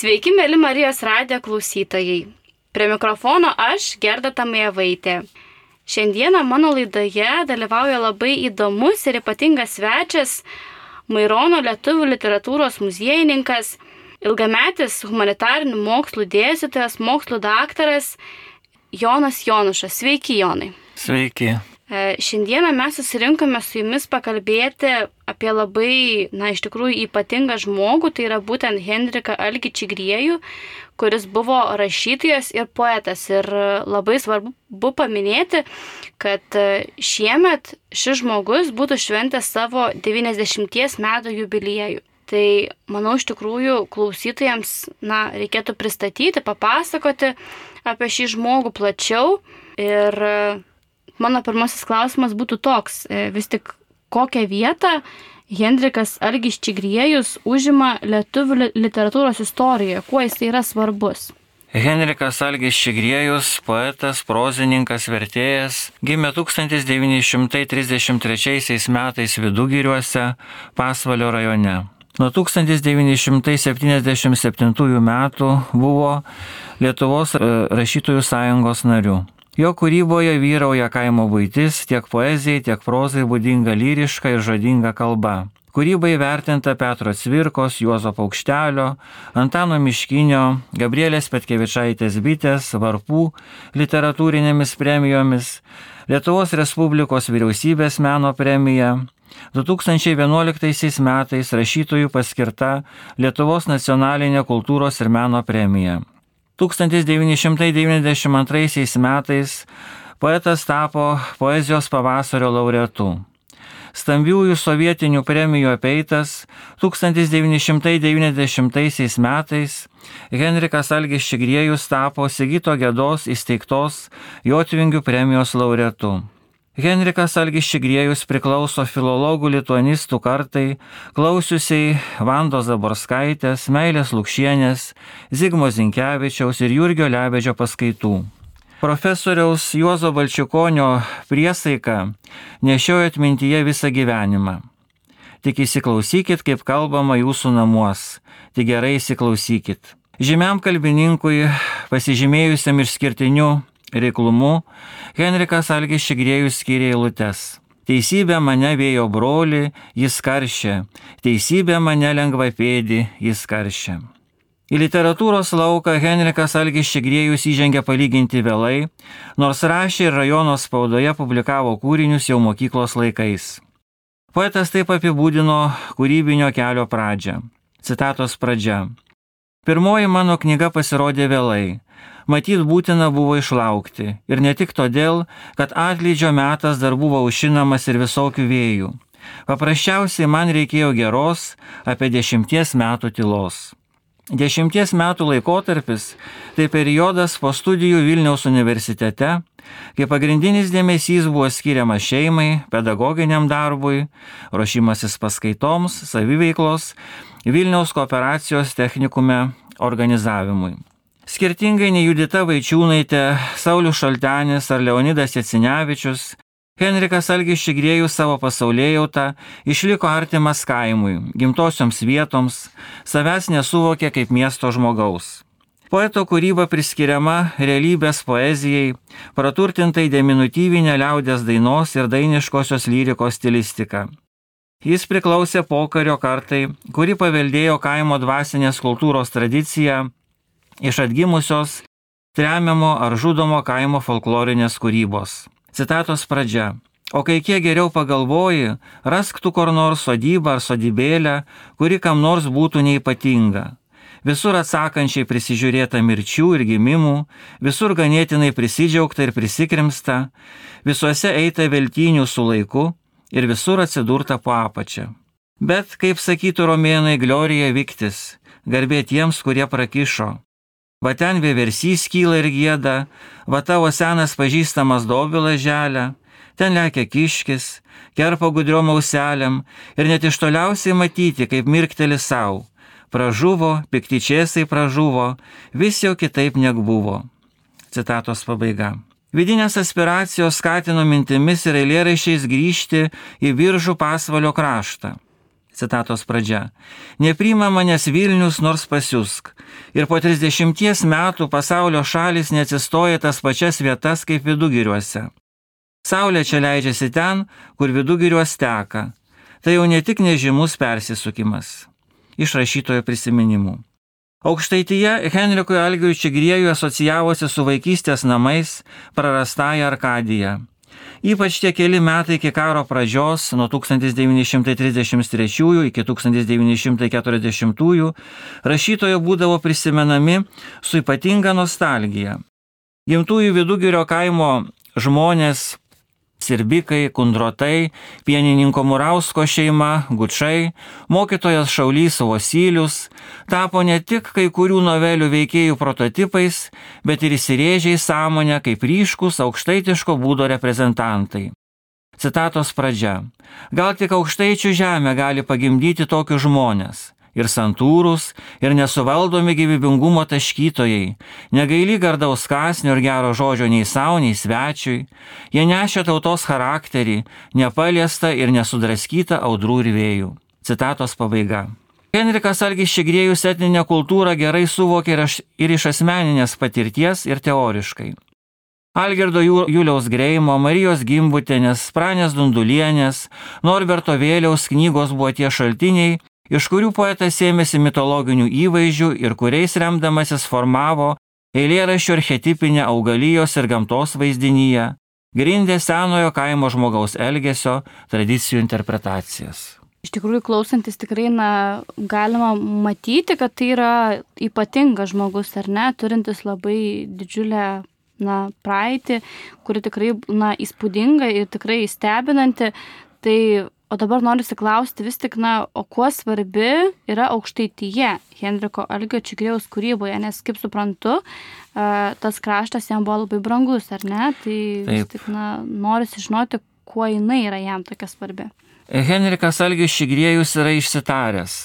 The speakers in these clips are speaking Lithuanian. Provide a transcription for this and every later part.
Sveiki, mėly Marijos radijo klausytojai. Prie mikrofono aš, Gerda Tamėvaitė. Šiandieną mano laidoje dalyvauja labai įdomus ir ypatingas svečias Mairono lietuvių literatūros muziejininkas, ilgametis humanitarinių mokslų dėstytojas, mokslų daktaras Jonas Jonušas. Sveiki, Jonai. Sveiki. E, šiandieną mes susirinkome su jumis pakalbėti apie labai, na, iš tikrųjų ypatingą žmogų, tai yra būtent Henrika Algičigriejų, kuris buvo rašytojas ir poetas. Ir labai svarbu paminėti, kad e, šiemet šis žmogus būtų šventęs savo 90 metų jubiliejų. Tai manau, iš tikrųjų klausytojams, na, reikėtų pristatyti, papasakoti apie šį žmogų plačiau ir mano pirmasis klausimas būtų toks, e, vis tik kokią vietą Hendrikas Argis Čigriejus užima lietuvių literatūros istorijoje, kuo jis yra svarbus. Henrikas Algis Čigriejus, poetas, prozininkas, vertėjas, gimė 1933 metais Vidugiriuose, Pasvalio rajone. Nuo 1977 metų buvo Lietuvos e, rašytojų sąjungos nariu. Jo kūryboje vyrauja kaimo būtis, tiek poezijai, tiek prozai būdinga lyriška ir žodinga kalba. Kūrybai vertinta Petro Cvirkos, Juozo Paukštelio, Antano Miškinio, Gabrielės Petkevičaitės bitės, varpų literatūrinėmis premijomis, Lietuvos Respublikos vyriausybės meno premija, 2011 metais rašytojų paskirta Lietuvos nacionalinė kultūros ir meno premija. 1992 metais poetas tapo poezijos pavasario laureatu. Stambiųjų sovietinių premijų apeitas 1990 metais Henrikas Algis Šigriejus tapo Sigito Gėdos įsteigtos Jotvingių premijos laureatu. Henrikas Algis Šigriejus priklauso filologų lituanistų kartai, klausiusiai Vando Zaborskaitės, Meilės Lukšienės, Zigmo Zinkevičiaus ir Jurgio Lebedžio paskaitų. Profesoriaus Juozo Balčiukonio priesaika nešiojo atmintyje visą gyvenimą. Tik įsiklausykit, kaip kalbama jūsų namuos, tik gerai įsiklausykit. Žymiam kalbininkui, pasižymėjusiam išskirtiniu reiklumu, Henrikas Algis Šigrėjus skiria eilutes. Teisybė mane vėjo broli, jis karšė, teisybė mane lengva pėdi, jis karšė. Į literatūros lauką Henrikas Algis Šigrėjus įžengė palyginti vėlai, nors rašė ir rajono spaudoje publikavo kūrinius jau mokyklos laikais. Poetas taip apibūdino kūrybinio kelio pradžią. Citatos pradžia. Pirmoji mano knyga pasirodė vėlai, matyt būtina buvo išlaukti. Ir ne tik todėl, kad atlydžio metas dar buvo užšinamas ir visokių vėjų. Paprasčiausiai man reikėjo geros apie dešimties metų tylos. Dešimties metų laikotarpis - tai periodas po studijų Vilniaus universitete, kai pagrindinis dėmesys buvo skiriamas šeimai, pedagoginiam darbui, ruošimasis paskaitoms, saviveiklos, Vilniaus kooperacijos technikume organizavimui. Skirtingai nei Judita Vaičiūnaitė, Saulis Šaltenis ar Leonidas Jecinevičius, Henrikas Algis Šigrėjus savo pasaulėjautą išliko artimas kaimui, gimtosioms vietoms, savęs nesuvokė kaip miesto žmogaus. Poeto kūryba priskiriama realybės poezijai, praturtintai deminutyvinė liaudės dainos ir dainiškosios lyrikos stilistika. Jis priklausė pokario kartai, kuri paveldėjo kaimo dvasinės kultūros tradiciją iš atgimusios tremiamo ar žudomo kaimo folklorinės kūrybos. Citatos pradžia. O kai kiek geriau pagalvoji, rask tu kur nors sodybą ar sodybėlę, kuri kam nors būtų neipatinga. Visur atsakančiai prisižiūrėta mirčių ir gimimų, visur ganėtinai prisidžiaugta ir prisikrimsta, visuose eita veltinių su laiku ir visur atsidurta po apačią. Bet, kaip sakytų romėnai, glorija viktis, garbė tiems, kurie prakišo, Va ten vieversys kyla ir gėda, va tavo senas pažįstamas dobilas želia, ten lekia kiškis, kerpa gudriom auselėm ir net iš toliausiai matyti, kaip mirkteli savo. Pražuvo, piktyčiasai pražuvo, vis jau kitaip negu buvo. Citatos pabaiga. Vidinės aspiracijos skatino mintimis ir eilėraišiais grįžti į viržų pasvalio kraštą. Citatos pradžia. Neprima manęs Vilnius nors pasiusk. Ir po 30 metų pasaulio šalis neatsistoja tas pačias vietas kaip vidugiriuose. Saulė čia leidžiasi ten, kur vidugiriuos teka. Tai jau ne tik nežymus persisukimas. Iš rašytojo prisiminimų. Aukštaityje Henrikui Algiui Čigriejui asocijavosi su vaikystės namais prarastąją Arkadiją. Ypač tie keli metai iki karo pradžios, nuo 1933 iki 1940, rašytojo būdavo prisimenami su ypatinga nostalgija. Gimtųjų vidugirio kaimo žmonės Sirbikai, Kundrotai, pienininko Murausko šeima, Gučiai, mokytojas Šaulys Vosylius tapo ne tik kai kurių novelių veikėjų prototipais, bet ir įsirėžė į sąmonę kaip ryškus aukštaitiško būdo reprezentantai. Citatos pradžia. Gal tik aukštaičių žemė gali pagimdyti tokius žmonės ir santūrus, ir nesuvaldomi gyvybingumo taškytojai, negaily gardaus kasnio ir gero žodžio nei savo, nei svečiui, jie nešia tautos charakterį, nepaliesta ir nesudraskyta audrų ir vėjų. Citatos pabaiga. Henrikas Algis Šigrėjus etninę kultūrą gerai suvokė ir iš asmeninės patirties ir teoriškai. Algerdo Juliaus Greimo, Marijos Gimbutėnės, Pranės Dundulienės, Norberto Vėliaus knygos buvo tie šaltiniai, iš kurių poetas ėmėsi mitologinių įvaizdžių ir kuriais remdamasis formavo eilėraščio archetipinę augalijos ir gamtos vaizdinyje, grindė senojo kaimo žmogaus elgesio tradicijų interpretacijas. Iš tikrųjų, klausantis tikrai, na, galima matyti, kad tai yra ypatingas žmogus, ar ne, turintis labai didžiulę, na, praeitį, kuri tikrai, na, įspūdinga ir tikrai stebinanti. Tai O dabar noriu siklausti vis tik, na, o kuo svarbi yra aukštaityje Henriko Algio Čigrėjaus kūryboje, nes, kaip suprantu, tas kraštas jam buvo labai brangus, ar ne? Tai Taip. vis tik, na, noriu sužinoti, kuo jinai yra jam tokia svarbi. Henrikas Algis Čigrėjus yra išsitaręs.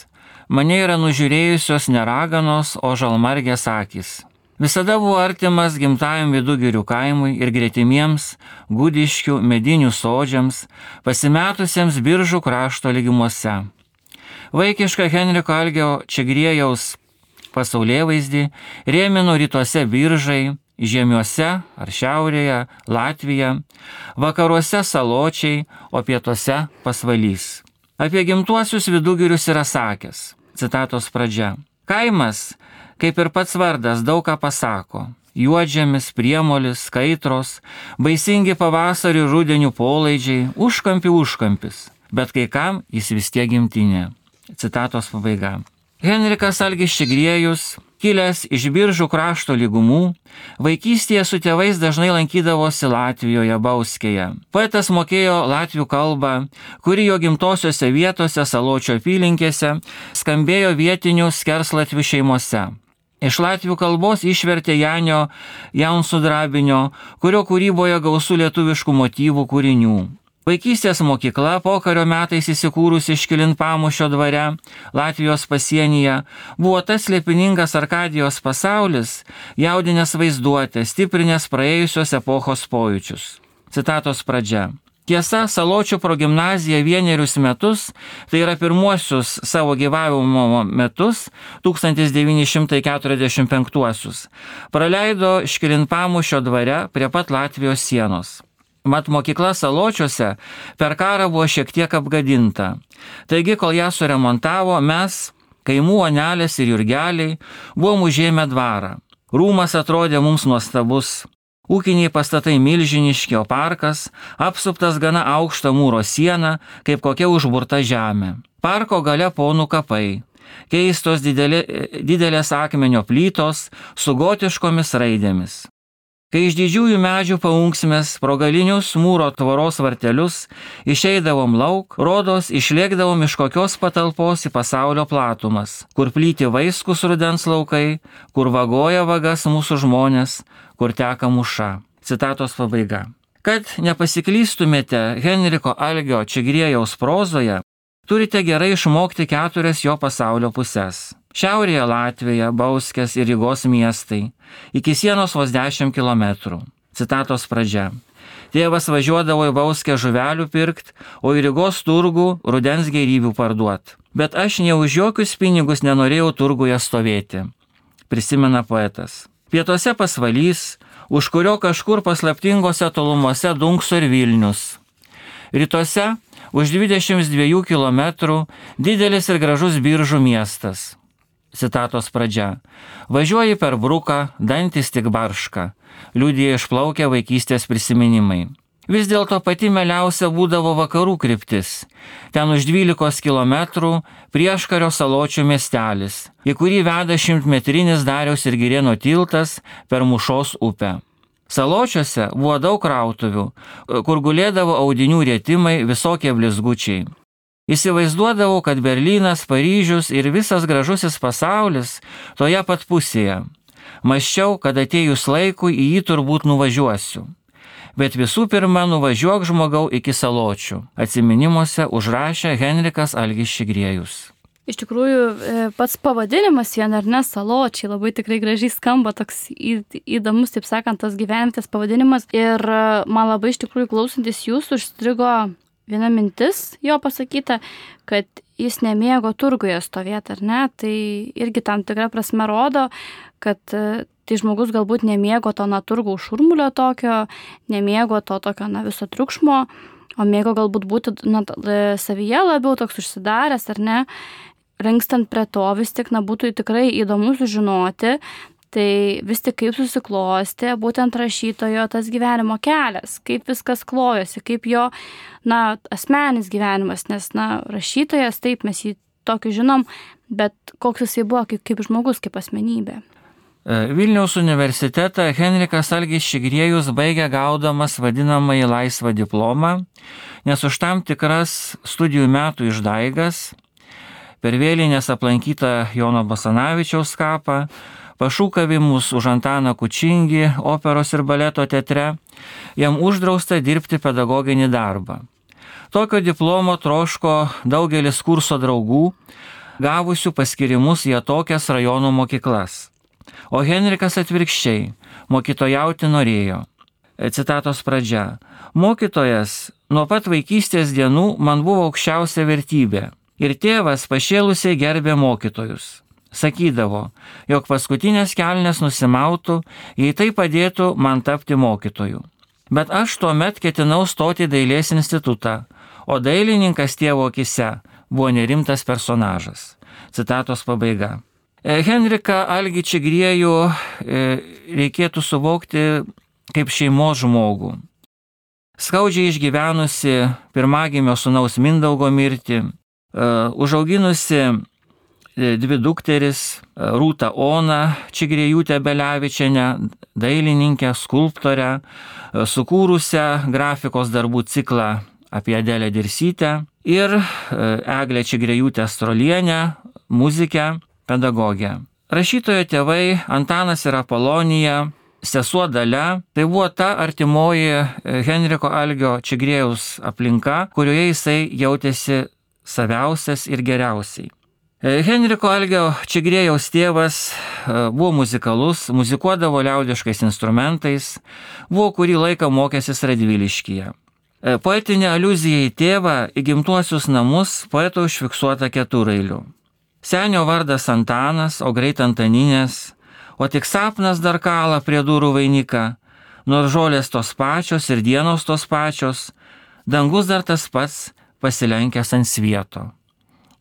Mane yra nužiūrėjusios neraganos, o žalmargės akis. Visada buvo artimas gimtajam vidugirių kaimui ir gretimiems gudiškių medinių sodžiams, pasimetusiems biržų krašto lygimuose. Vaikiška Henriko Algio Čigriejaus pasaulyje vaizdį rėmino rytuose biržai, žemiuose ar šiaurėje Latvija, vakaruose saločiai, o pietuose pasvalys. Apie gimtuosius vidugirius yra sakęs, citatos pradžia. Kaimas kaip ir pats vardas daug ką pasako. Juodžemis, priemolis, skaitros, baisingi pavasarį rudenių polaidžiai, užkampi užkampis, bet kai kam jis vis tiek gimtinė. Citatos pabaiga. Henrikas Algis Šigriejus, kilęs iš biržų krašto lygumų, vaikystėje su tėvais dažnai lankydavosi Latvijoje, Bauskėje. Poetas mokėjo latvių kalbą, kuri jo gimtosiose vietose, saločio apylinkėse, skambėjo vietinių skerslatvių šeimose. Iš latvių kalbos išvertė Janio Jaunsudrabinio, kurio kūryboje gausų lietuviškų motyvų kūrinių. Vaikystės mokykla pokario metais įsikūrusi iškilint pamušio dvare Latvijos pasienyje buvo tas lėpiningas Arkadijos pasaulis, jaudinės vaizduotė, stiprinės praėjusios epochos pojūčius. Citatos pradžia. Tiesa, Saločių progymnazija vienerius metus, tai yra pirmuosius savo gyvavimo metus, 1945-uosius, praleido Škilinpamušio dvare prie pat Latvijos sienos. Mat mokykla Saločiuose per karą buvo šiek tiek apgadinta. Taigi, kol ją suremontavo, mes, kaimų onelės ir jurgeliai, buvom užėmę dvarą. Rūmas atrodė mums nuostabus, Ūkiniai pastatai milžiniški, o parkas apsuptas gana aukštą mūro sieną, kaip kokia užburta žemė. Parko gale ponų kapai. Keistos didelė, didelės akmenio plytos su gotiškomis raidėmis. Kai iš didžiųjų medžių paunksmės pro galinius mūro tvoros vartelius išeidavom lauk, rodos išlėkdavom iš kokios patalpos į pasaulio platumas, kur plyti vaiskus rudens laukai, kur vagoja vagas mūsų žmonės, kur teka muša. Citatos pabaiga. Kad nepasiklystumėte Henriko Algio Čigriejaus prozoje, turite gerai išmokti keturias jo pasaulio pusės. Šiaurėje Latvija, Bauskės ir Rygos miestai, iki sienos vos 10 km. Citatos pradžia. Tėvas važiuodavo į Vauskę žuvelių pirkt, o į Rygos turgų rudens gėrybių parduot. Bet aš ne už jokius pinigus nenorėjau turguje stovėti, prisimena poetas. Pietuose pasvalys, už kurio kažkur paslaptingose tolumose dunkso ir Vilnius. Rytuose už 22 km didelis ir gražus biržų miestas. Citatos pradžia. Važiuoji per bruką, dantis tik barška, liūdėjo išplaukę vaikystės prisiminimai. Vis dėlto pati meliausia būdavo vakarų kryptis. Ten už 12 km prieškario saločių miestelis, į kurį veda šimtmetrinis Dariaus ir Girėno tiltas per Mušos upę. Saločiuose buvo daug krautuvių, kur gulėdavo audinių rėtimai visokie blizgučiai. Įsivaizduodavau, kad Berlynas, Paryžius ir visas gražusis pasaulis toje pat pusėje. Maščiau, kad atėjus laikui į jį turbūt nuvažiuosiu. Bet visų pirma, nuvažiuok žmogau iki saločių. Atsiminimuose užrašė Henrikas Algis Šigriejus. Iš tikrųjų, e, pats pavadinimas vien ar ne saločiai labai tikrai gražiai skamba, toks įdomus, taip sakant, tas gyvenvietės pavadinimas. Ir e, man labai iš tikrųjų klausantis jūsų užstrigo viena mintis jo pasakyta, kad jis nemėgo turguje stovėti, ar ne, tai irgi tam tikrą prasme rodo, kad e, tai žmogus galbūt nemėgo to naturgų šurmulio tokio, nemėgo to tokio, na, viso triukšmo, o mėgo galbūt būti na, e, savyje labiau toks užsidaręs, ar ne. Renkstant prie to vis tik, na, būtų tikrai įdomu sužinoti, Tai vis tik kaip susiklostė būtent rašytojo tas gyvenimo kelias, kaip viskas klojosi, kaip jo, na, asmenis gyvenimas, nes, na, rašytojas, taip mes jį tokį žinom, bet koks jisai buvo kaip, kaip žmogus, kaip asmenybė. E, Vilniaus universitetą Henrikas Algis Šigriejus baigė gaudamas vadinamąjį laisvą diplomą, nes už tam tikras studijų metų išdaigas per vėlinės aplankytą Jono Basanavičiaus kapą pašūkavimus už Antaną Kučingį operos ir baleto teatre, jam uždrausta dirbti pedagoginį darbą. Tokio diplomo troško daugelis kurso draugų, gavusių paskirimus į tokias rajonų mokyklas. O Henrikas atvirkščiai mokytojauti norėjo. Citatos pradžia. Mokytojas nuo pat vaikystės dienų man buvo aukščiausia vertybė. Ir tėvas pašėlusiai gerbė mokytojus sakydavo, jog paskutinės kelnes nusimautų, jei tai padėtų man tapti mokytoju. Bet aš tuo met ketinau stoti dailės institutą, o dailininkas tėvo akise buvo nerimtas personažas. Citatos pabaiga. E, Henrika Algičių griejų e, reikėtų suvokti kaip šeimos žmogų. Skaudžiai išgyvenusi pirmagimio sunaus Mindaugo mirtį, e, užauginusi dvi dukteris e, Rūta Ona Čigrėjūtė Belevičiane, dailininkę, skulptorę, e, sukūrusią grafikos darbų ciklą apie Adelę Dirsytę ir Eglę Čigrėjūtę Strolienę, muzikę, pedagogę. Rašytojo tėvai Antanas ir Apolonija, sesuo Dalia, tai buvo ta artimoji Henriko Algio Čigrėjaus aplinka, kurioje jisai jautėsi saviausias ir geriausiai. E, Henriko Algio Čigrėjaus tėvas e, buvo muzikalus, muzikuodavo liaudiškais instrumentais, buvo kurį laiką mokęsis Radviliškyje. E, poetinė aluzija į tėvą, į gimtuosius namus poeto užfiksuota keturailiu. Senio vardas Antanas, o greit Antaninės, o tik sapnas dar kalą prie durų vainika, nors žolės tos pačios ir dienos tos pačios, dangus dar tas pats pasilenkęs ant svieto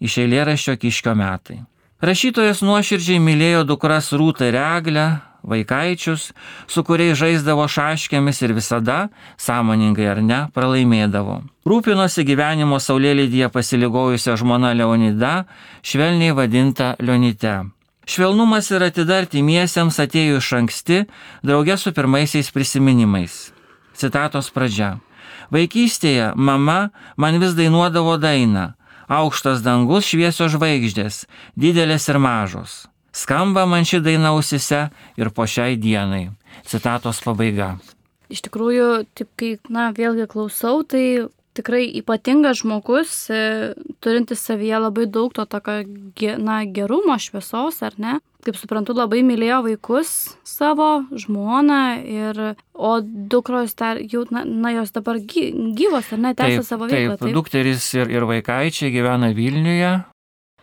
iš eilėraščio Kiškio metai. Rašytojas nuoširdžiai mylėjo dukras Rūtą ir Eglę, vaikaičius, su kuriais žaisdavo šaškėmis ir visada, sąmoningai ar ne, pralaimėdavo. Rūpinosi gyvenimo saulėlydyje pasiligojusią žmoną Leonida, švelniai vadinta Leonite. Švelnumas ir atidarti miesiems atėjo iš anksti, draugė su pirmaisiais prisiminimais. Citatos pradžia. Vaikystėje mama man vis dainuodavo dainą aukštas dangus, šviesios žvaigždės, didelės ir mažos. Skamba man ši daina ausise ir po šiai dienai. Citatos pabaiga. Iš tikrųjų, taip kai, na, vėlgi klausau, tai tikrai ypatingas žmogus, e, turintis savyje labai daug to tokio, na, gerumo, šviesos, ar ne? Kaip suprantu, labai mylėjo vaikus savo, žmoną, ir, o dukros dar, jau, na, na jos dabar gyvos, ar ne, tęsia savo veiklą. Taip, taip, dukteris ir, ir vaikaičiai gyvena Vilniuje,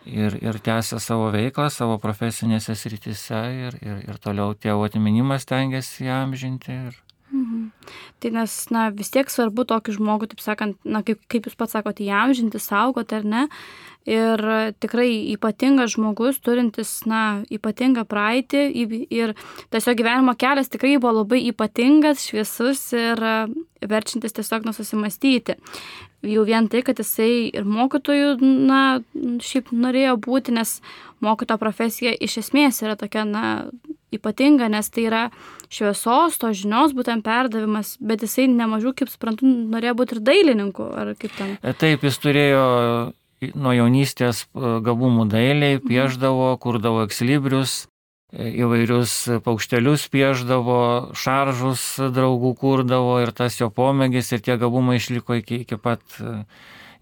ir, ir tęsia savo veiklą savo profesinėse srityse ir, ir, ir toliau tėvo atminimas tengiasi jam žinti. Ir... Mhm. Tai nes, na, vis tiek svarbu tokį žmogų, taip sakant, na, kaip, kaip jūs pats sakote, jam žinti, saugoti ar ne. Ir tikrai ypatingas žmogus, turintis, na, ypatingą praeitį ir tiesiog gyvenimo kelias tikrai buvo labai ypatingas, šviesus ir verčiantis tiesiog nususimastyti jau vien tai, kad jisai ir mokytojų, na, šiaip norėjo būti, nes mokyto profesija iš esmės yra tokia, na, ypatinga, nes tai yra šviesos, to žinios būtent perdavimas, bet jisai nemažų, kaip suprantu, norėjo būti ir dailininku, ar kaip ten. E, taip, jis turėjo nuo jaunystės e, gabumų dailiai, pieždavo, kurdavo ekslibrius, įvairius paukštelius pieždavo, šaržus draugų kurdavo ir tas jo pomėgis ir tie gabumai išliko iki, iki pat e,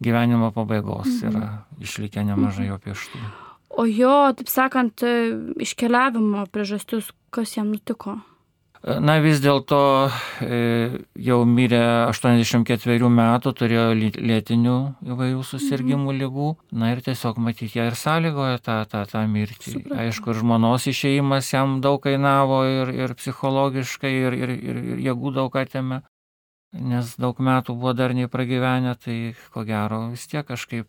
gyvenimo pabaigos. Mhm. Yra išlikę nemažai jo pieštų. O jo, taip sakant, e, iškeliavimo priežastis, kas jam nutiko? Na vis dėlto e, jau mirė 84 metų, turėjo lėtinių įvairių susirgymų mhm. lygų. Na ir tiesiog matyti, ją ir sąlygoja tą, tą, tą mirtį. Supratau. Aišku, ir žmonos išėjimas jam daug kainavo ir, ir psichologiškai, ir, ir, ir, ir jėgų daug atėmė. Nes daug metų buvo dar nepragyvenę, tai ko gero vis tiek kažkaip.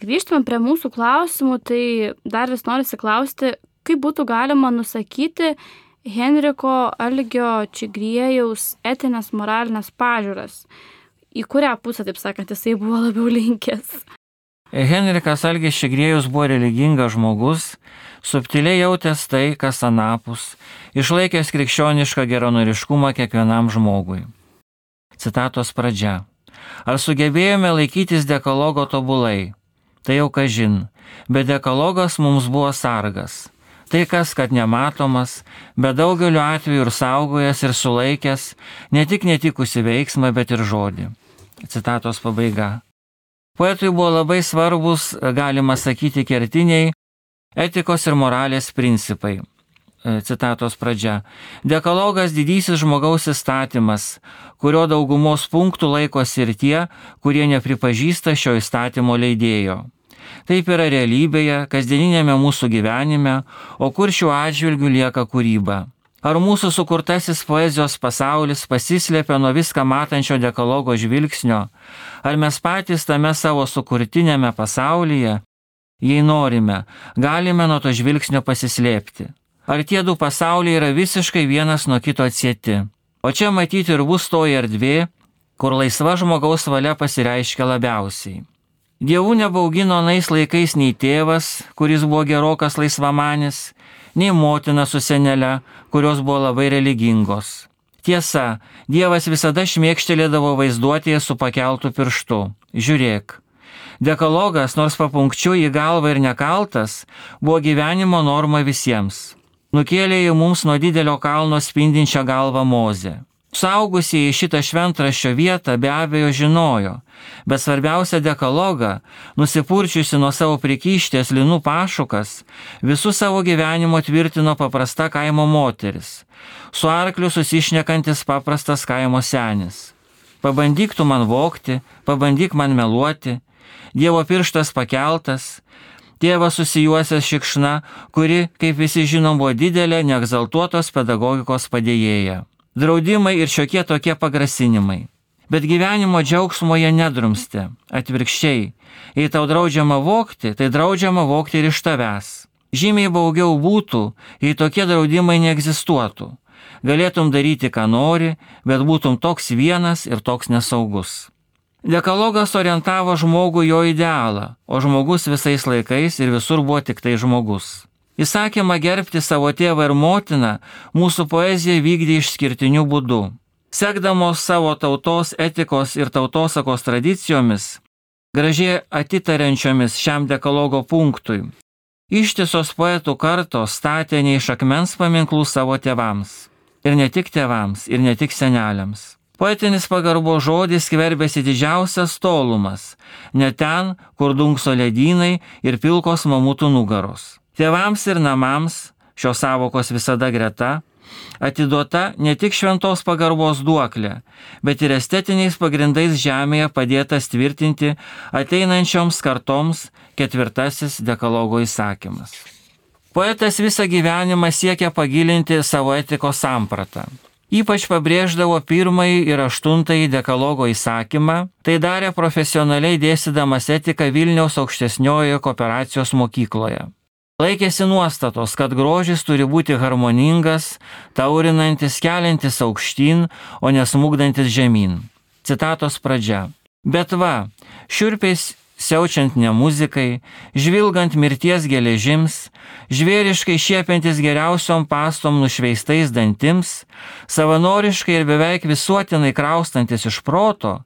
Grįžtume prie mūsų klausimų, tai dar vis norisi klausti, kaip būtų galima nusakyti, Henriko Algio Čigriejaus etinės moralinės pažiūras. Į kurią pusę, taip sakant, jisai buvo labiau linkęs? Henrikas Algis Čigrėjus buvo religingas žmogus, subtiliai jautęs tai, kas anapus, išlaikęs krikščionišką geronoriškumą kiekvienam žmogui. Citatos pradžia. Ar sugebėjome laikytis dekologo tobulai? Tai jau kažin, bet dekologas mums buvo sargas Tai kas, kad nematomas, bet daugeliu atveju ir saugojas ir sulaikęs ne tik netikusi veiksmą, bet ir žodį. Citatos pabaiga. Poetui buvo labai svarbus, galima sakyti, kertiniai etikos ir moralės principai. E, citatos pradžia. Dekalogas didysis žmogaus įstatymas, kurio daugumos punktų laikosi ir tie, kurie nepripažįsta šio įstatymo leidėjo. Taip yra realybėje, kasdieninėme mūsų gyvenime, o kur šiuo atžvilgiu lieka kūryba. Ar mūsų sukurtasis poezijos pasaulis pasislėpia nuo viską matančio dekalogo žvilgsnio, ar mes patys tame savo sukurtinėme pasaulyje, jei norime, galime nuo to žvilgsnio pasislėpti. Ar tie du pasauliai yra visiškai vienas nuo kito atsieti. O čia matyti ir bus toji erdvė, kur laisva žmogaus valia pasireiškia labiausiai. Dievų nebaugino nais laikais nei tėvas, kuris buvo gerokas laisvamanis, nei motina su senelė, kurios buvo labai religingos. Tiesa, Dievas visada šmėkštelėdavo vaizduotėje su pakeltų pirštu. Žiūrėk. Dekalogas, nors papunkčiu į galvą ir nekaltas, buvo gyvenimo norma visiems. Nukėlė į mums nuo didelio kalno spindinčią galvą mozę. Saugusieji šitą šventraščio vietą be abejo žinojo, bet svarbiausia dekalogą, nusipurčiusi nuo savo prikyštės linų pašukas, visų savo gyvenimo tvirtino paprasta kaimo moteris, su arkliu susišnekantis paprastas kaimo senis. Pabandyk tu man vokti, pabandyk man meluoti, Dievo pirštas pakeltas, tėvas susijuosęs šikšna, kuri, kaip visi žinom, buvo didelė neegzaltuotos pedagogikos padėjėja draudimai ir šiokie tokie pagrasinimai. Bet gyvenimo džiaugsmo jie nedrumsti, atvirkščiai. Jei tau draudžiama vokti, tai draudžiama vokti ir iš tavęs. Žymiai baugiau būtų, jei tokie draudimai neegzistuotų. Galėtum daryti, ką nori, bet būtum toks vienas ir toks nesaugus. Dekalogas orientavo žmogų jo idealą, o žmogus visais laikais ir visur buvo tik tai žmogus. Įsakymą gerbti savo tėvą ir motiną mūsų poezija vykdė išskirtiniu būdu. Sekdamos savo tautos etikos ir tautosakos tradicijomis, gražiai atitariančiomis šiam dekalogo punktui, ištisos poetų kartos statė ne iš akmens paminklų savo tėvams. Ir ne tik tėvams, ir ne tik seneliams. Poetinis pagarbo žodis skverbėsi didžiausias tolumas, ne ten, kur dunkso ledynai ir pilkos mamutų nugaros. Tėvams ir namams šios savokos visada greta atiduota ne tik šventos pagarbos duoklė, bet ir estetiniais pagrindais žemėje padėtas tvirtinti ateinančioms kartoms ketvirtasis dekalogo įsakymas. Poetas visą gyvenimą siekia pagilinti savo etikos sampratą. Ypač pabrėždavo pirmąjį ir aštuntąjį dekalogo įsakymą, tai darė profesionaliai dėstydamas etiką Vilniaus aukštesniojoje kooperacijos mokykloje. Laikėsi nuostatos, kad grožis turi būti harmoningas, taurinantis, keliantis aukštyn, o nesmugdantis žemyn. Citatos pradžia. Bet va, šiurpiais siaučiant ne muzikai, žvilgant mirties geležims, žvėriškai šiepiantis geriausiom pastom nušveistais dantims, savanoriškai ir beveik visuotinai kraustantis iš proto,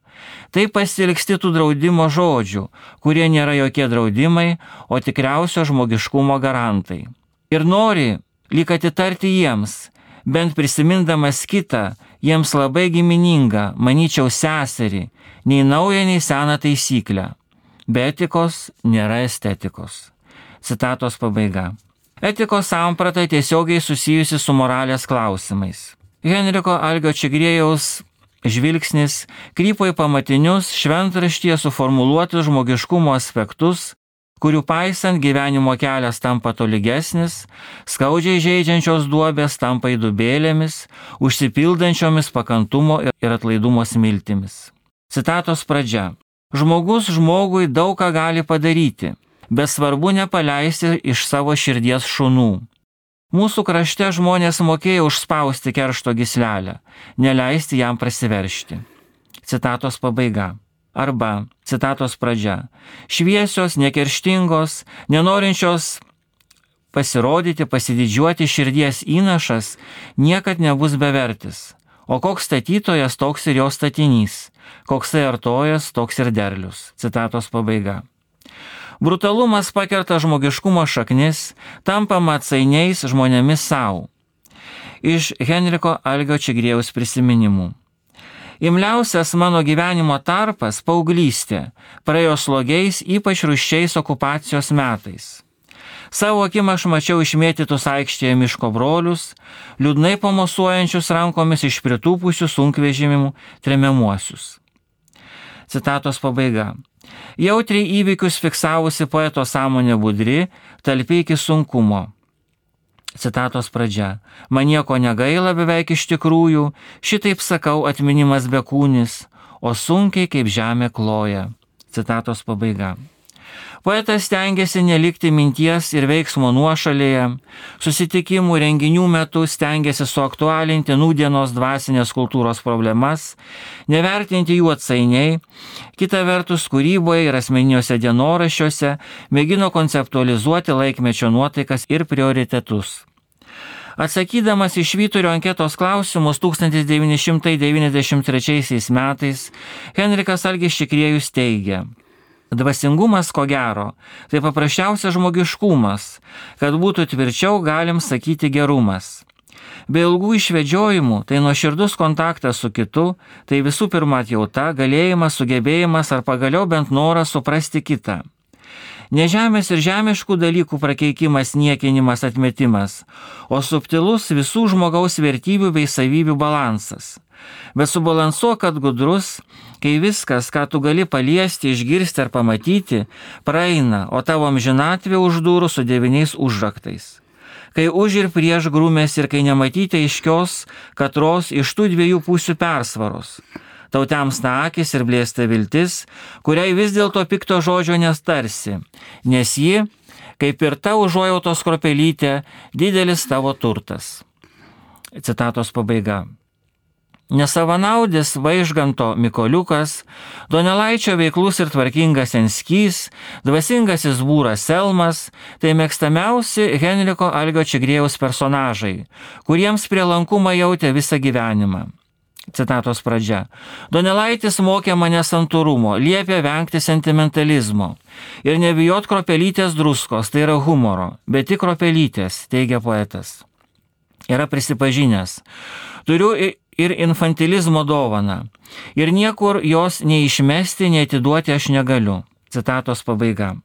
tai pasilgsti tų draudimo žodžių, kurie nėra jokie draudimai, o tikriausio žmogiškumo garantai. Ir nori, lyg atitarti jiems, bent prisimindamas kitą, jiems labai giminingą, manyčiau, seserį, nei naują, nei seną taisyklę Be etikos nėra estetikos. Citatos pabaiga. Etikos samprata tiesiogiai susijusi su moralės klausimais. Henriko Algio Čigrėjaus žvilgsnis krypo į pamatinius šventraštyje suformuluotus žmogiškumo aspektus, kurių paisant gyvenimo kelias tampa tolygesnis, skaudžiai žaidžiančios duobės tampa įdubėlėmis, užsipildančiomis pakantumo ir atlaidumo smiltimis. Citatos pradžia. Žmogus žmogui daug ką gali padaryti, bet svarbu nepaleisti iš savo širdies šunų. Mūsų krašte žmonės mokėjo užspausti keršto gislelę, neleisti jam prasiveršti. Citatos pabaiga. Arba, citatos pradžia. Šviesios, nekerštingos, nenorinčios pasirodyti, pasididžiuoti širdies įnašas niekad nebus bevertis. O koks statytojas, toks ir jo statinys. Koksai artojas, toks ir derlius. Citatos pabaiga. Brutalumas pakerta žmogiškumo šaknis, tampa atsainiais žmonėmis savo. Iš Henriko Algio Čigrėjaus prisiminimų. Imliausias mano gyvenimo tarpas - paauglystė, praėjo slogiais, ypač ruščiais okupacijos metais. Savo akim aš mačiau išmėtytus aikštėje miško brolius, liūdnai pamosuojančius rankomis iš pritūpusių sunkvežimimų tremiamuosius. Citatos pabaiga. Jautriai įvykius fiksavusi poeto sąmonė budri, talpiai iki sunkumo. Citatos pradžia. Man nieko negaila beveik iš tikrųjų, šitaip sakau atminimas bekūnis, o sunkiai kaip žemė kloja. Citatos pabaiga. Poetas stengiasi nelikti minties ir veiksmo nuošalėje, susitikimų renginių metu stengiasi suaktualinti nūdienos dvasinės kultūros problemas, nevertinti jų atsainiai, kita vertus kūryboje ir asmeniniuose dienoraščiuose mėgino konceptualizuoti laikmečio nuotaikas ir prioritetus. Atsakydamas iš Vyturio anketos klausimus 1993 metais, Henrikas Algis Šikriejus teigia, Dvasingumas, ko gero, tai paprasčiausias žmogiškumas, kad būtų tvirčiau galim sakyti gerumas. Be ilgų išvedžiojimų tai nuoširdus kontaktas su kitu, tai visų pirma atjauta, galėjimas, sugebėjimas ar pagaliau bent noras suprasti kitą. Ne žemės ir žemiškų dalykų prakeikimas, niekinimas, atmetimas, o subtilus visų žmogaus vertybių bei savybių balansas. Bet subalansuok, kad gudrus, kai viskas, ką tu gali paliesti, išgirsti ar pamatyti, praeina, o tavo amžinatvė už durų su devyniais užraktais. Kai už ir prieš grūmės ir kai nematyti aiškios katros iš tų dviejų pusių persvaros. Tautiams na akis ir blėsta viltis, kuriai vis dėlto pikto žodžio nestarsi, nes ji, kaip ir ta užuojautos kropelytė, didelis tavo turtas. Citatos pabaiga. Nesavanaudis Vaižganto Mikoliukas, Donelaičio veiklus ir tvarkingas Enskys, dvasingasis būras Selmas - tai mėgstamiausi Henriko Algio Čigrėjaus personažai, kuriems prielankumą jautė visą gyvenimą. Citatos pradžia. Donelaitis mokė mane santūrumo, liepė vengti sentimentalizmo ir nebijot kropelytės druskos, tai yra humoro, bet tik kropelytės, teigia poetas. Yra prisipažinęs. Turiu ir infantilizmo dovana. Ir niekur jos neišmesti, neatiduoti aš negaliu. Citatos pabaiga.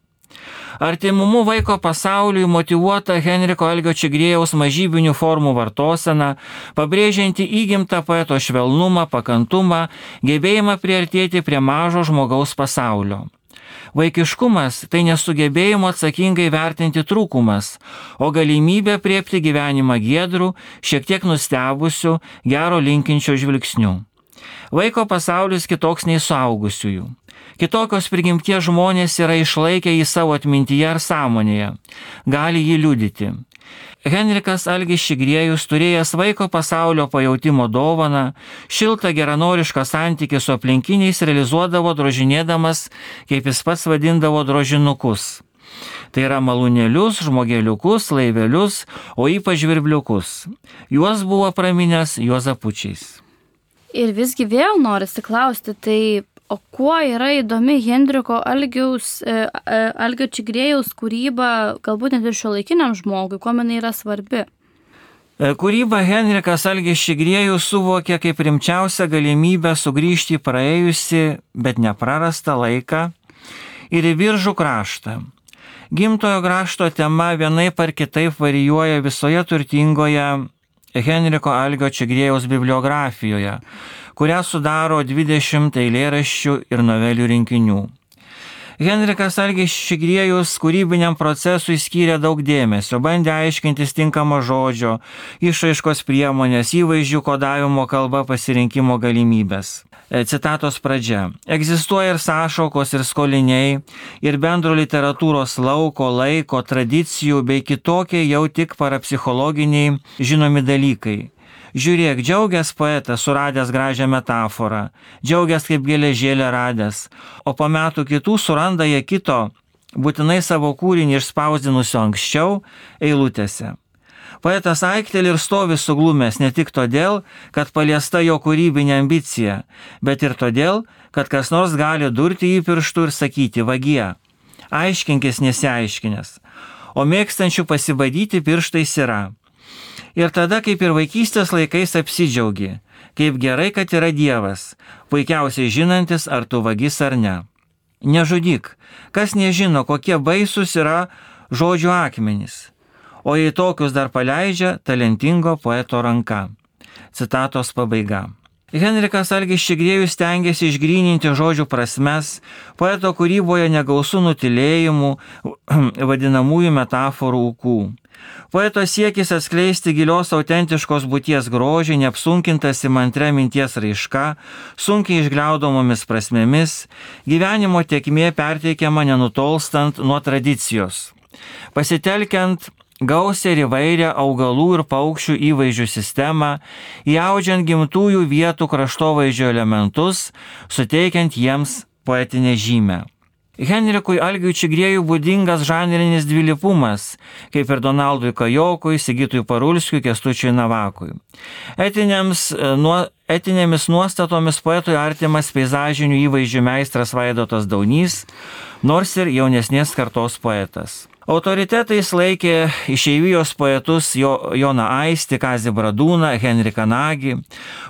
Artimumu vaiko pasauliui motivuota Henriko Algio Čigrėjaus mažybinių formų vartosena, pabrėžianti įgimtą poeto švelnumą, pakantumą, gebėjimą priartėti prie mažo žmogaus pasaulio. Vaikiškumas tai nesugebėjimo atsakingai vertinti trūkumas, o galimybė priepti gyvenimą giedrų, šiek tiek nustebusių, gero linkinčio žvilgsnių. Vaiko pasaulis kitoks nei suaugusiųjų. Kitokios prigimties žmonės yra išlaikę į savo atmintyje ar sąmonėje, gali jį liudyti. Henrikas Algis Šigriejus, turėjęs vaiko pasaulio pajautimo dovaną, šiltą geranorišką santykį su aplinkiniais realizuodavo drožinėdamas, kaip jis pats vadindavo, drožinukus. Tai yra malūnėlius, žmogeliukus, laivelius, o ypač virbliukus. Juos buvo praminęs juozapučiais. Ir visgi vėl norisi klausti, tai O kuo yra įdomi Hendriko Algiaus, e, e, Algio Čigrėjaus kūryba, galbūt net ir šio laikiniam žmogui, kuo jinai yra svarbi? E, kūrybą Henrikas Algis Čigrėjus suvokė kaip rimčiausią galimybę sugrįžti į praėjusi, bet neprarastą laiką ir į viržų kraštą. Gimtojo krašto tema vienaip ar kitaip varijuoja visoje turtingoje Henriko Algio Čigrėjaus bibliografijoje, kurią sudaro 20 eilėraščių ir novelių rinkinių. Henrikas Algis Šigriejus kūrybiniam procesui skyrė daug dėmesio, bandė aiškintis tinkamo žodžio, išaiškos priemonės, įvaizdžių kodavimo kalba pasirinkimo galimybės. E, citatos pradžia. Egzistuoja ir sąšaukos, ir skoliniai, ir bendro literatūros lauko, laiko, tradicijų bei kitokie jau tik parapsichologiniai žinomi dalykai Žiūrėk, džiaugias poetas suradęs gražią metaforą, džiaugias kaip geležėlė radęs, o po metų kitų suranda jie kito, būtinai savo kūrinį išspausdinusio anksčiau, eilutėse. Poetas aiktelį ir stovi suglumęs ne tik todėl, kad paliesta jo kūrybinė ambicija, bet ir todėl, kad kas nors gali durti į pirštų ir sakyti vagie. Aiškinkis nesiaiškinęs, o mėgstančių pasibadyti pirštais yra. Ir tada, kaip ir vaikystės laikais, apsidžiaugi, kaip gerai, kad yra Dievas, puikiausiai žinantis, ar tu vagis ar ne. Nežudyk, kas nežino, kokie baisus yra žodžių akmenys, o jei tokius dar paleidžia talentingo poeto ranka. Citatos pabaiga. Henrikas Algis Čigrėjus tengiasi išgryninti žodžių prasmes, poeto kūryboje negausų nutilėjimų, vadinamųjų metaforų ūkų. Poeto siekis atskleisti gilios autentiškos būties grožį, neapsunkintas įmantre minties raiška, sunkiai išgliaudomomis prasmėmis, gyvenimo tiekmė perteikiama nenutolstant nuo tradicijos. Pasitelkiant gausią ir įvairią augalų ir paukščių įvaizdžių sistemą, įaudžiant gimtųjų vietų kraštovaizdžio elementus, suteikiant jiems poetinę žymę. Henrikui Algiui Čigrėjui būdingas žanrinis dvilypumas, kaip ir Donaldui Kajokui, Sigitui Parulskiui, Kestučiui Navakui. Etinėms, e, nuo, etinėmis nuostatomis poetui artimas peizažinių įvaizdžių meistras Vaidotas Daunys, nors ir jaunesnės kartos poetas. Autoritetais laikė išeivijos poetus jo, Joną Aisti, Kazį Bradūną, Henriką Nagį,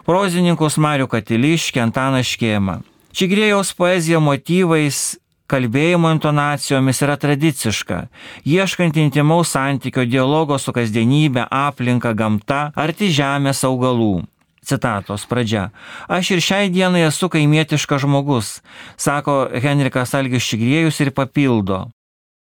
prozininkus Marių Katiliškį, Antaną Škėmą. Čigrėjaus poezija motyvais kalbėjimo intonacijomis yra tradiciška, ieškant intimaus santykio dialogo su kasdienybė, aplinka, gamta, arti žemės augalų. Citatos pradžia. Aš ir šiai dienai esu kaimietiškas žmogus, sako Henrikas Algis Čigrėjus ir papildo.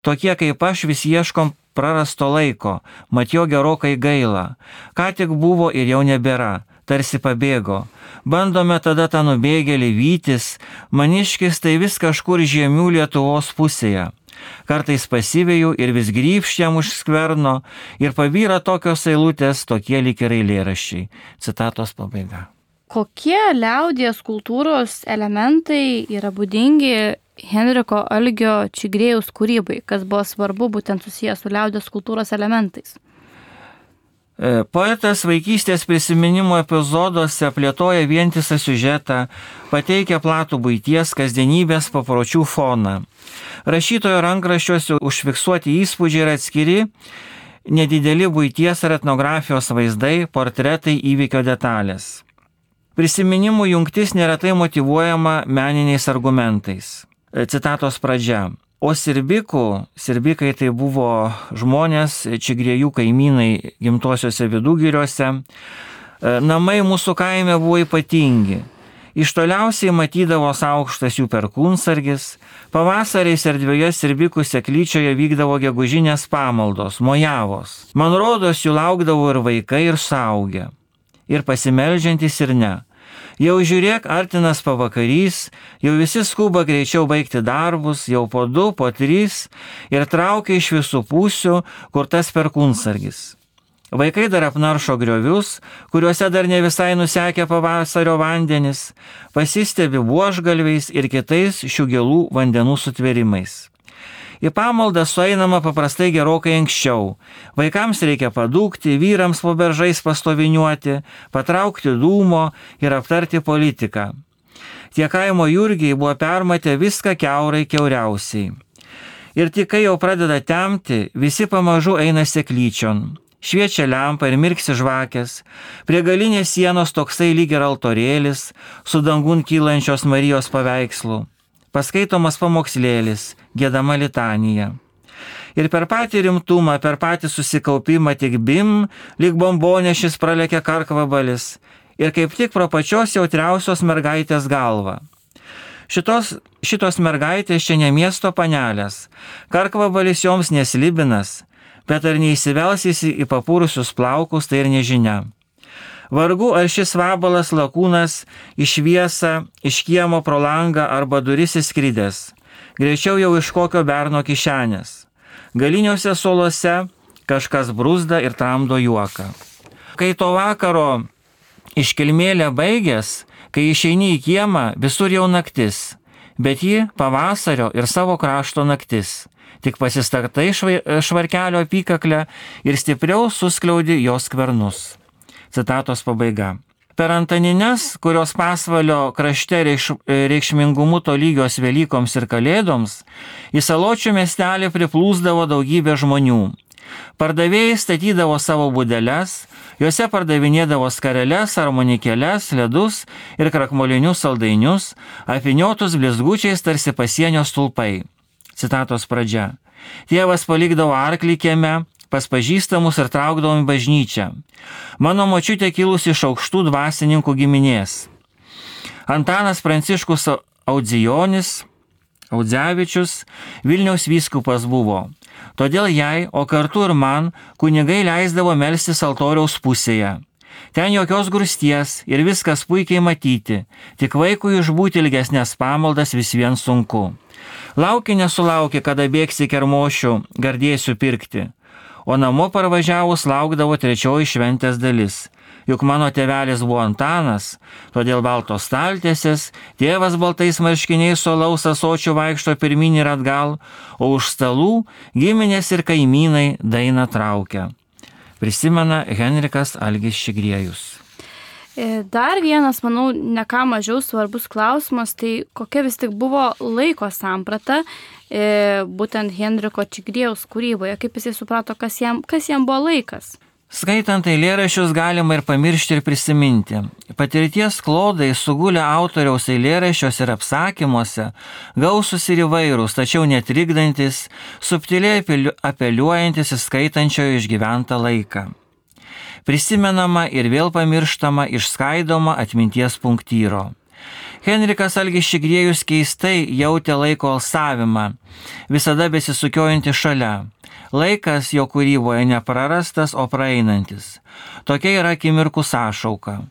Tokie kaip aš vis ieškom prarasto laiko, mat jo gerokai gaila. Ką tik buvo ir jau nebėra tarsi pabėgo. Bandome tada tą nubėgėlį vytis, maniškis tai vis kažkur žiemių Lietuvos pusėje. Kartais pasivėjau ir vis grįžčiam už skverno ir pavyra tokios eilutės, tokie lik ir eilėraščiai. Citatos pabaiga. Kokie liaudės kultūros elementai yra būdingi Henriko Algio Čigrėjaus kūrybai, kas buvo svarbu būtent susijęs su liaudės kultūros elementais? E, poetas vaikystės prisiminimo epizoduose plėtoja vientisą siužetą, pateikia platų būties, kasdienybės papročių foną. Rašytojo rankraščiuose užfiksuoti įspūdžiai yra atskiri, nedideli būties ar etnografijos vaizdai, portretai, įvykio detalės. Prisiminimų jungtis neretai motivuojama meniniais argumentais. Citatos pradžia. O sirbikų, sirbikai tai buvo žmonės, čigrėjų kaimynai gimtosiuose vidugiriuose, namai mūsų kaime buvo ypatingi. Iš toliausiai matydavos aukštas jų perkūnsargis, pavasariais erdvėje sirbikų seklyčioje vykdavo gegužinės pamaldos, mojavos. Man rodos, jų laukdavo ir vaikai, ir saugę, ir pasimeldžiantis, ir ne. Jau žiūrėk, artinas pavakarys, jau visi skuba greičiau baigti darbus, jau po du, po trys ir traukia iš visų pusių, kur tas perkūnsargis. Vaikai dar apnaršo griovius, kuriuose dar ne visai nusekė pavasario vandenis, pasistebi buožgalviais ir kitais šių gėlų vandenų sutverimais. Į pamaldą sueinama paprastai gerokai anksčiau. Vaikams reikia padūkti, vyrams po beržais pastoviniuoti, patraukti dūmo ir aptarti politiką. Tie kaimo jurgiai buvo permatę viską keurai keuriausiai. Ir tik kai jau pradeda temti, visi pamažu eina seklyčion šviečia lempa ir mirksi žvakės, prie galinės sienos toksai lyg ir altorėlis su dangun kylančios Marijos paveikslu, paskaitomas pamokslėlis, gėdama litanija. Ir per patį rimtumą, per patį susikaupimą tik bim, lyg bombonešis pralekia karkvabalis ir kaip tik pro pačios jautriausios mergaitės galvą. Šitos, šitos mergaitės čia ne miesto panelės, karkvabalis joms neslibinas, bet ar neįsivelsis į papūrusius plaukus, tai ir nežinia. Vargu ar šis vabalas lakūnas išviesa iš kiemo pro langą arba duris įskridęs, greičiau jau iš kokio berno kišenės. Galiniuose solose kažkas brūzda ir tramdo juoką. Kai to vakaro iškilmėlė baigės, kai išeini į kiemą, visur jau naktis, bet ji pavasario ir savo krašto naktis tik pasistartai švarkelio apykaklę ir stipriau suskliaudi jos skvernus. Citatos pabaiga. Per Antanines, kurios pasvalio krašte reikš, reikšmingumu to lygios Velykoms ir Kalėdoms, į saločių miestelį priplūsdavo daugybė žmonių. Pardavėjai statydavo savo būdeles, juose pardavinėdavo skareles, armonikėles, ledus ir krakmolinius saldainius, apiniotus blizgučiais tarsi pasienio stulpai. Citatos pradžia. Tėvas palikdavo arklį kieme, pas pažįstamus ir traukdavom į bažnyčią. Mano močiutė kilusi iš aukštų dvasininkų giminės. Antanas Pranciškus Audzijonis, Audzevičius, Vilniaus vyskupas buvo. Todėl jai, o kartu ir man, kunigai leisdavo melstis altoriaus pusėje. Ten jokios grūsties ir viskas puikiai matyti, tik vaikui išbūti ilgesnės pamaldas vis vien sunku. Lauki nesulauki, kada bėgsi kermošių, gardėsiu pirkti. O namo parvažiavus laukdavo trečioji šventės dalis. Juk mano tėvelis buvo Antanas, todėl baltos staltėsės, tėvas baltais marškiniais solaus asočių vaikšto pirmin ir atgal, o už stalų giminės ir kaimynai dainą traukia. Prisimena Henrikas Algis Šigriejus. E, dar vienas, manau, ne ką mažiau svarbus klausimas, tai kokia vis tik buvo laiko samprata e, būtent Henriko Čigrėjaus kūryboje, kaip jisai suprato, kas jam, kas jam buvo laikas. Skaitant eilėraščius galima ir pamiršti ir prisiminti. Patirties klodai sugulę autoriaus eilėraščiuose ir apsakymuose, gausus ir įvairūs, tačiau netrikdantis, subtiliai apeliuojantis į skaitančiojo išgyventą laiką prisimenama ir vėl pamirštama išskaidoma atminties punktyro. Henrikas Algis Šigriejus keistai jautė laiko alsavimą, visada besisukiojantį šalia. Laikas jo kūryboje neprarastas, o praeinantis. Tokia yra akimirkų sąšauka.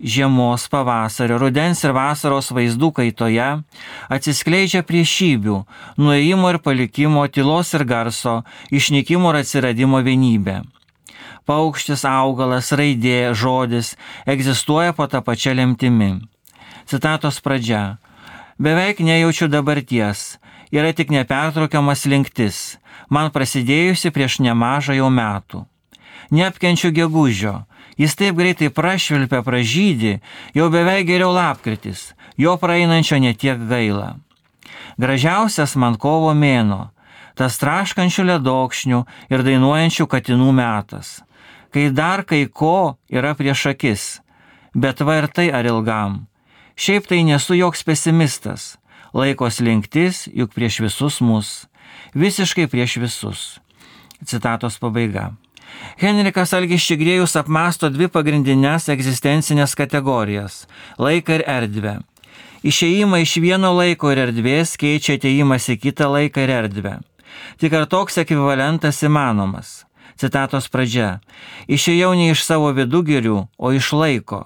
Žiemos, pavasario, rudens ir vasaros vaizdų kaitoje atsiskleidžia priešybių, nuėjimo ir palikimo, tylos ir garso, išnykimo ir atsiradimo vienybė paukštis, augalas, raidė, žodis egzistuoja po tą pačią lemtimi. Citatos pradžia. Beveik nejaučiu dabarties, yra tik nepertraukiamas linktis, man prasidėjusi prieš nemažą jau metų. Neapkenčiu gegužio, jis taip greitai prašvilpia pražydį, jau beveik geriau lapkritis, jo praeinančio netiek gaila. Gražiausias man kovo mėno, tas traškančių ledokšnių ir dainuojančių katinų metas kai dar kai ko yra prieš akis. Bet va ir tai ar ilgam. Šiaip tai nesu joks pesimistas. Laikos linktis juk prieš visus mus. Visiškai prieš visus. Citatos pabaiga. Henrikas Algis Čigrėjus apmasto dvi pagrindinės egzistencinės kategorijas - laiką ir erdvę. Išėjimą iš vieno laiko ir erdvės keičia ateimas į kitą laiką ir erdvę. Tik ar toks ekvivalentas įmanomas? Citatos pradžia. Išėjau ne iš savo vidugirių, o iš laiko.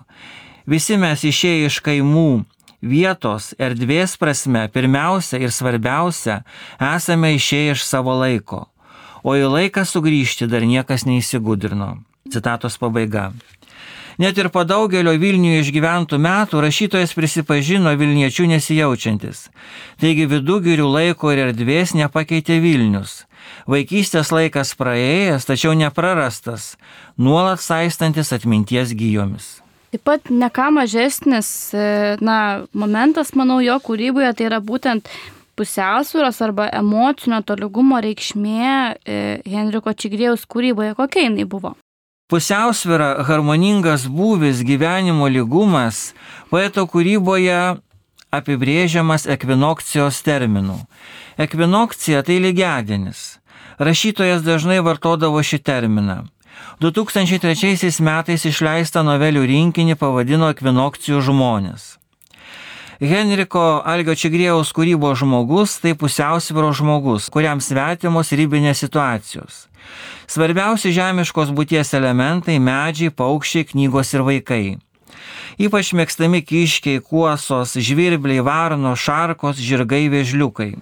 Visi mes išėję iš kaimų, vietos, erdvės prasme, pirmiausia ir svarbiausia, esame išėję iš savo laiko o į laiką sugrįžti dar niekas neįsigudrino. Citatos pabaiga. Net ir po daugelio Vilniuje išgyventų metų rašytojas prisipažino Vilniečių nesijaučiantis. Taigi vidugirių laiko ir erdvės nepakeitė Vilnius. Vaikystės laikas praėjęs, tačiau neprarastas, nuolat saistantis atminties gyjomis. Taip pat ne ką mažesnis na, momentas, manau, jo kūryboje tai yra būtent pusiausvėros arba emocinio tolygumo reikšmė e, Henriko Čigrėjaus kūryboje, kokia jinai buvo? Pusiausvėra, harmoningas būvis, gyvenimo lygumas poeto kūryboje apibrėžiamas ekvinokcijos terminu. Ekvinokcija tai lygiadienis. Rašytojas dažnai vartodavo šį terminą. 2003 metais išleistą novelių rinkinį pavadino Ekvinokcijų žmonės. Henriko Algio Čigrėjaus kūrybos žmogus tai pusiausvyro žmogus, kuriam svetimos ribinės situacijos. Svarbiausi žemiškos būties elementai - medžiai, paukščiai, knygos ir vaikai. Ypač mėgstami kiškiai, kuosos, žvirbliai, varno, šarkos, žirgai, vėžliukai.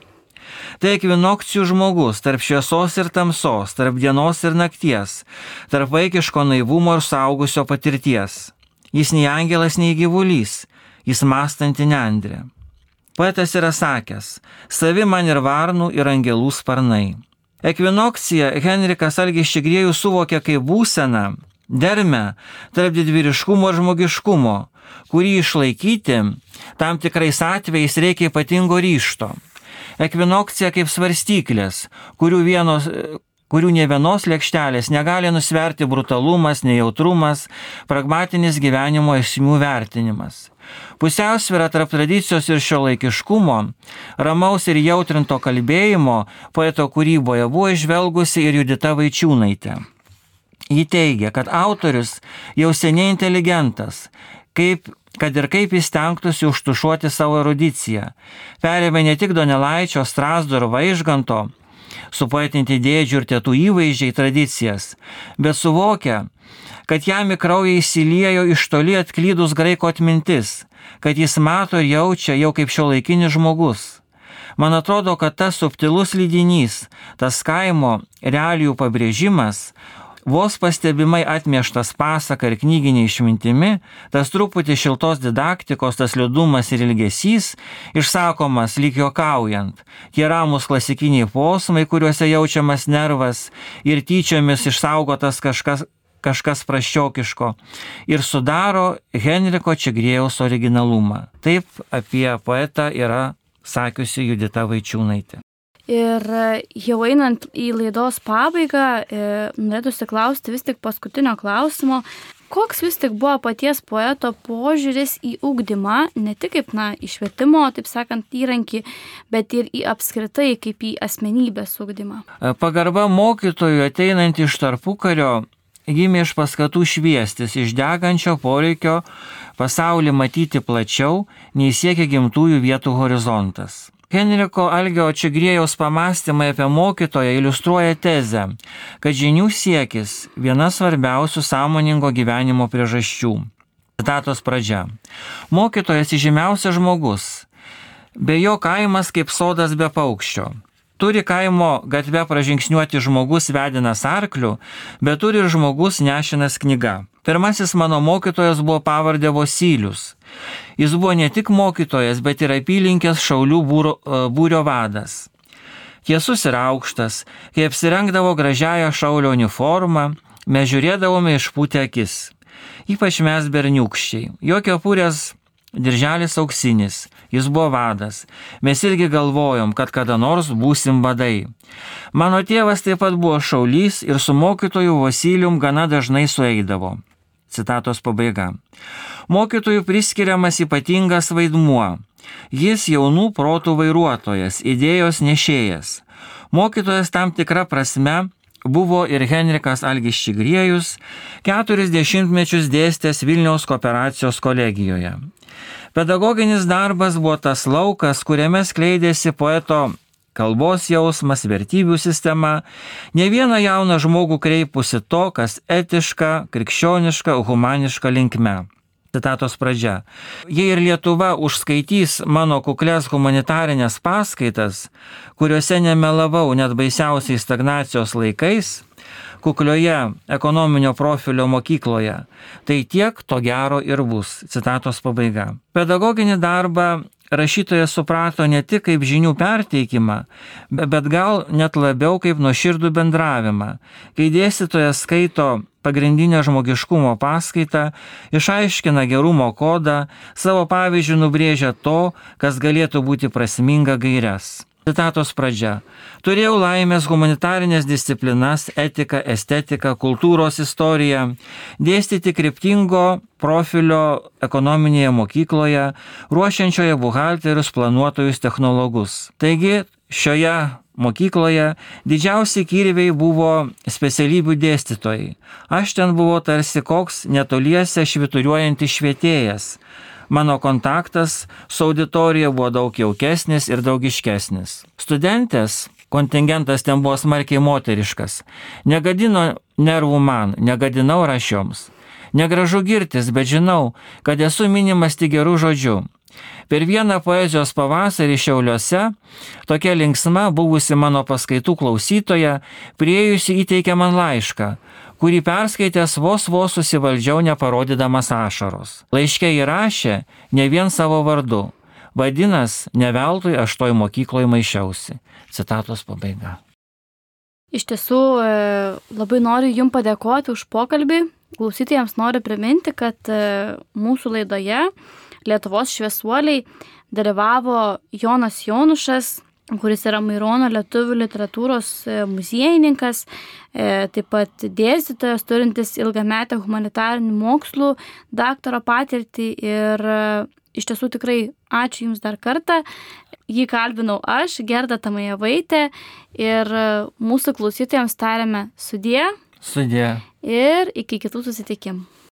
Tai ekvinokcijų žmogus tarp šviesos ir tamsos, tarp dienos ir nakties, tarp vaikiško naivumo ir saugusio patirties. Jis nei angelas, nei gyvulys, jis mąstanti neandrė. Poetas yra sakęs, savi man ir varnų ir angelų sparnai. Ekvinokcija Henrikas Algis Čigrėjus suvokė kaip būseną, dermę tarp didvyriškumo ir žmogiškumo, kurį išlaikyti tam tikrais atvejais reikia ypatingo ryšto. Ekvinokcija kaip svarstyklės, kurių vienos, kurių ne vienos lėkštelės negali nusverti brutalumas, nejautrumas, pragmatinis gyvenimo esmių vertinimas. Pusiausvėra tarp tradicijos ir šio laikiškumo, ramaus ir jautrinto kalbėjimo poeto kūryboje buvo išvelgusi ir Judita Vaičiūnaitė. Ji teigia, kad autorius jau seniai inteligentas, kaip, kad ir kaip jis tenktųsi užtušuoti savo erudiciją. Perėmė ne tik Donelaičio, Strasdo ir Vaižganto, supoetinti dėdžių ir tėtų įvaizdžiai tradicijas, bet suvokia, kad jam į kraują įsiliejo iš toli atklydus graiko atmintis, kad jis mato ir jaučia jau kaip šio laikinis žmogus. Man atrodo, kad tas subtilus lydinys, tas kaimo realijų pabrėžimas, vos pastebimai atmieštas pasaka ir knyginė išmintimi, tas truputį šiltos didaktikos, tas liudumas ir ilgesys, išsakomas lyg juokaujant, tie ramus klasikiniai posmai, kuriuose jaučiamas nervas ir tyčiomis išsaugotas kažkas, kažkas praščiokiško ir sudaro Henriko Čigrėjaus originalumą. Taip apie poetą yra sakiusi Judita Vaičiūnaitė. Ir jau einant į laidos pabaigą, e, norėtųsi klausti vis tik paskutinio klausimo. Koks vis tik buvo paties poeto požiūris į ūkdymą, ne tik kaip, na, išvietimo, taip sakant, įrankį, bet ir į apskritai kaip į asmenybės ūkdymą? Pagarba mokytojų ateinant iš tarpukario gimė iš paskatų šviestis, iš degančio poreikio pasaulį matyti plačiau, nei siekia gimtųjų vietų horizontas. Henriko Algio Čigrėjaus pamastymai apie mokytoją iliustruoja tezę, kad žinių siekis viena svarbiausių sąmoningo gyvenimo priežasčių. Citatos pradžia. Mokytojas įžymiausias žmogus. Be jo kaimas kaip sodas be paukščio. Turi kaimo gatve pražingsniuoti žmogus vedinas arklių, bet turi ir žmogus nešinas knyga. Pirmasis mano mokytojas buvo pavardė Vosylius. Jis buvo ne tik mokytojas, bet ir apylinkės šaulių būro, e, būrio vadas. Tiesus ir aukštas, kai apsirengdavo gražiąją šaulio uniformą, mes žiūrėdavome išpūtę akis. Ypač mes berniukščiai. Jokio pūrės dirželis auksinis, jis buvo vadas. Mes irgi galvojom, kad kada nors būsim vadai. Mano tėvas taip pat buvo šaulys ir su mokytoju Vasilijum gana dažnai sueidavo. Citatos pabaiga. Mokytojų priskiriamas ypatingas vaidmuo. Jis jaunų protų vairuotojas, idėjos nešėjas. Mokytojas tam tikra prasme buvo ir Henrikas Algis Čigriejus, keturis dešimtmečius dėstęs Vilniaus kooperacijos kolegijoje. Pedagoginis darbas buvo tas laukas, kuriame skleidėsi poeto kalbos jausmas, vertybių sistema, ne vieną jauną žmogų kreipusi to, kas etiška, krikščioniška, humaniška linkme. Citatos pradžia. Jei ir Lietuva užskaitys mano kuklės humanitarinės paskaitas, kuriuose nemelavau net baisiausiais stagnacijos laikais, kuklioje ekonominio profilio mokykloje, tai tiek to gero ir bus. Citatos pabaiga. Pedagoginį darbą rašytojas suprato ne tik kaip žinių perteikimą, bet gal net labiau kaip nuoširdų bendravimą. Kai dėstytojas skaito pagrindinę žmogiškumo paskaitą, išaiškina gerumo kodą, savo pavyzdžių nubrėžia to, kas galėtų būti prasminga gairias. Citatos pradžia. Turėjau laimės humanitarinės disciplinas - etiką, estetiką, kultūros istoriją - dėstyti kryptingo profilio ekonominėje mokykloje, ruošiančioje buhalterius, planuotojus, technologus. Taigi, šioje mokykloje didžiausi kirviai buvo specialybių dėstytojai. Aš ten buvau tarsi koks netoliese švituriuojantis švietėjas mano kontaktas su auditorija buvo daug jaukesnis ir draugiškesnis. Studentės kontingentas ten buvo smarkiai moteriškas. Negadino nervų man, negadinau rašioms. Negražu girtis, bet žinau, kad esu minimas tik gerų žodžių. Per vieną poezijos pavasarį Šiauliuose tokia linksma buvusi mano paskaitų klausytoja priejusi įteikė man laišką, kurį perskaitęs vos vos susivaldžiau neparodydamas ašaros. Laiškė įrašė ne vien savo vardu. Vadinas, ne veltui aš toj mokykloje maišiausi. Citatos pabaiga. Iš tiesų e, labai noriu Jums padėkoti už pokalbį. Klausytėjams noriu priminti, kad e, mūsų laidoje Lietuvos šviesuoliai dalyvavo Jonas Jonušas, kuris yra Mairono lietuvių literatūros e, muziejininkas, e, taip pat dėstytojas turintis ilgametę humanitarinių mokslų daktaro patirtį ir e, iš tiesų tikrai ačiū Jums dar kartą. Jį kalbinau aš, Gerda Tamajavaitė ir mūsų klausytojams tariame sudė. Sudė. Ir iki kitų susitikimų.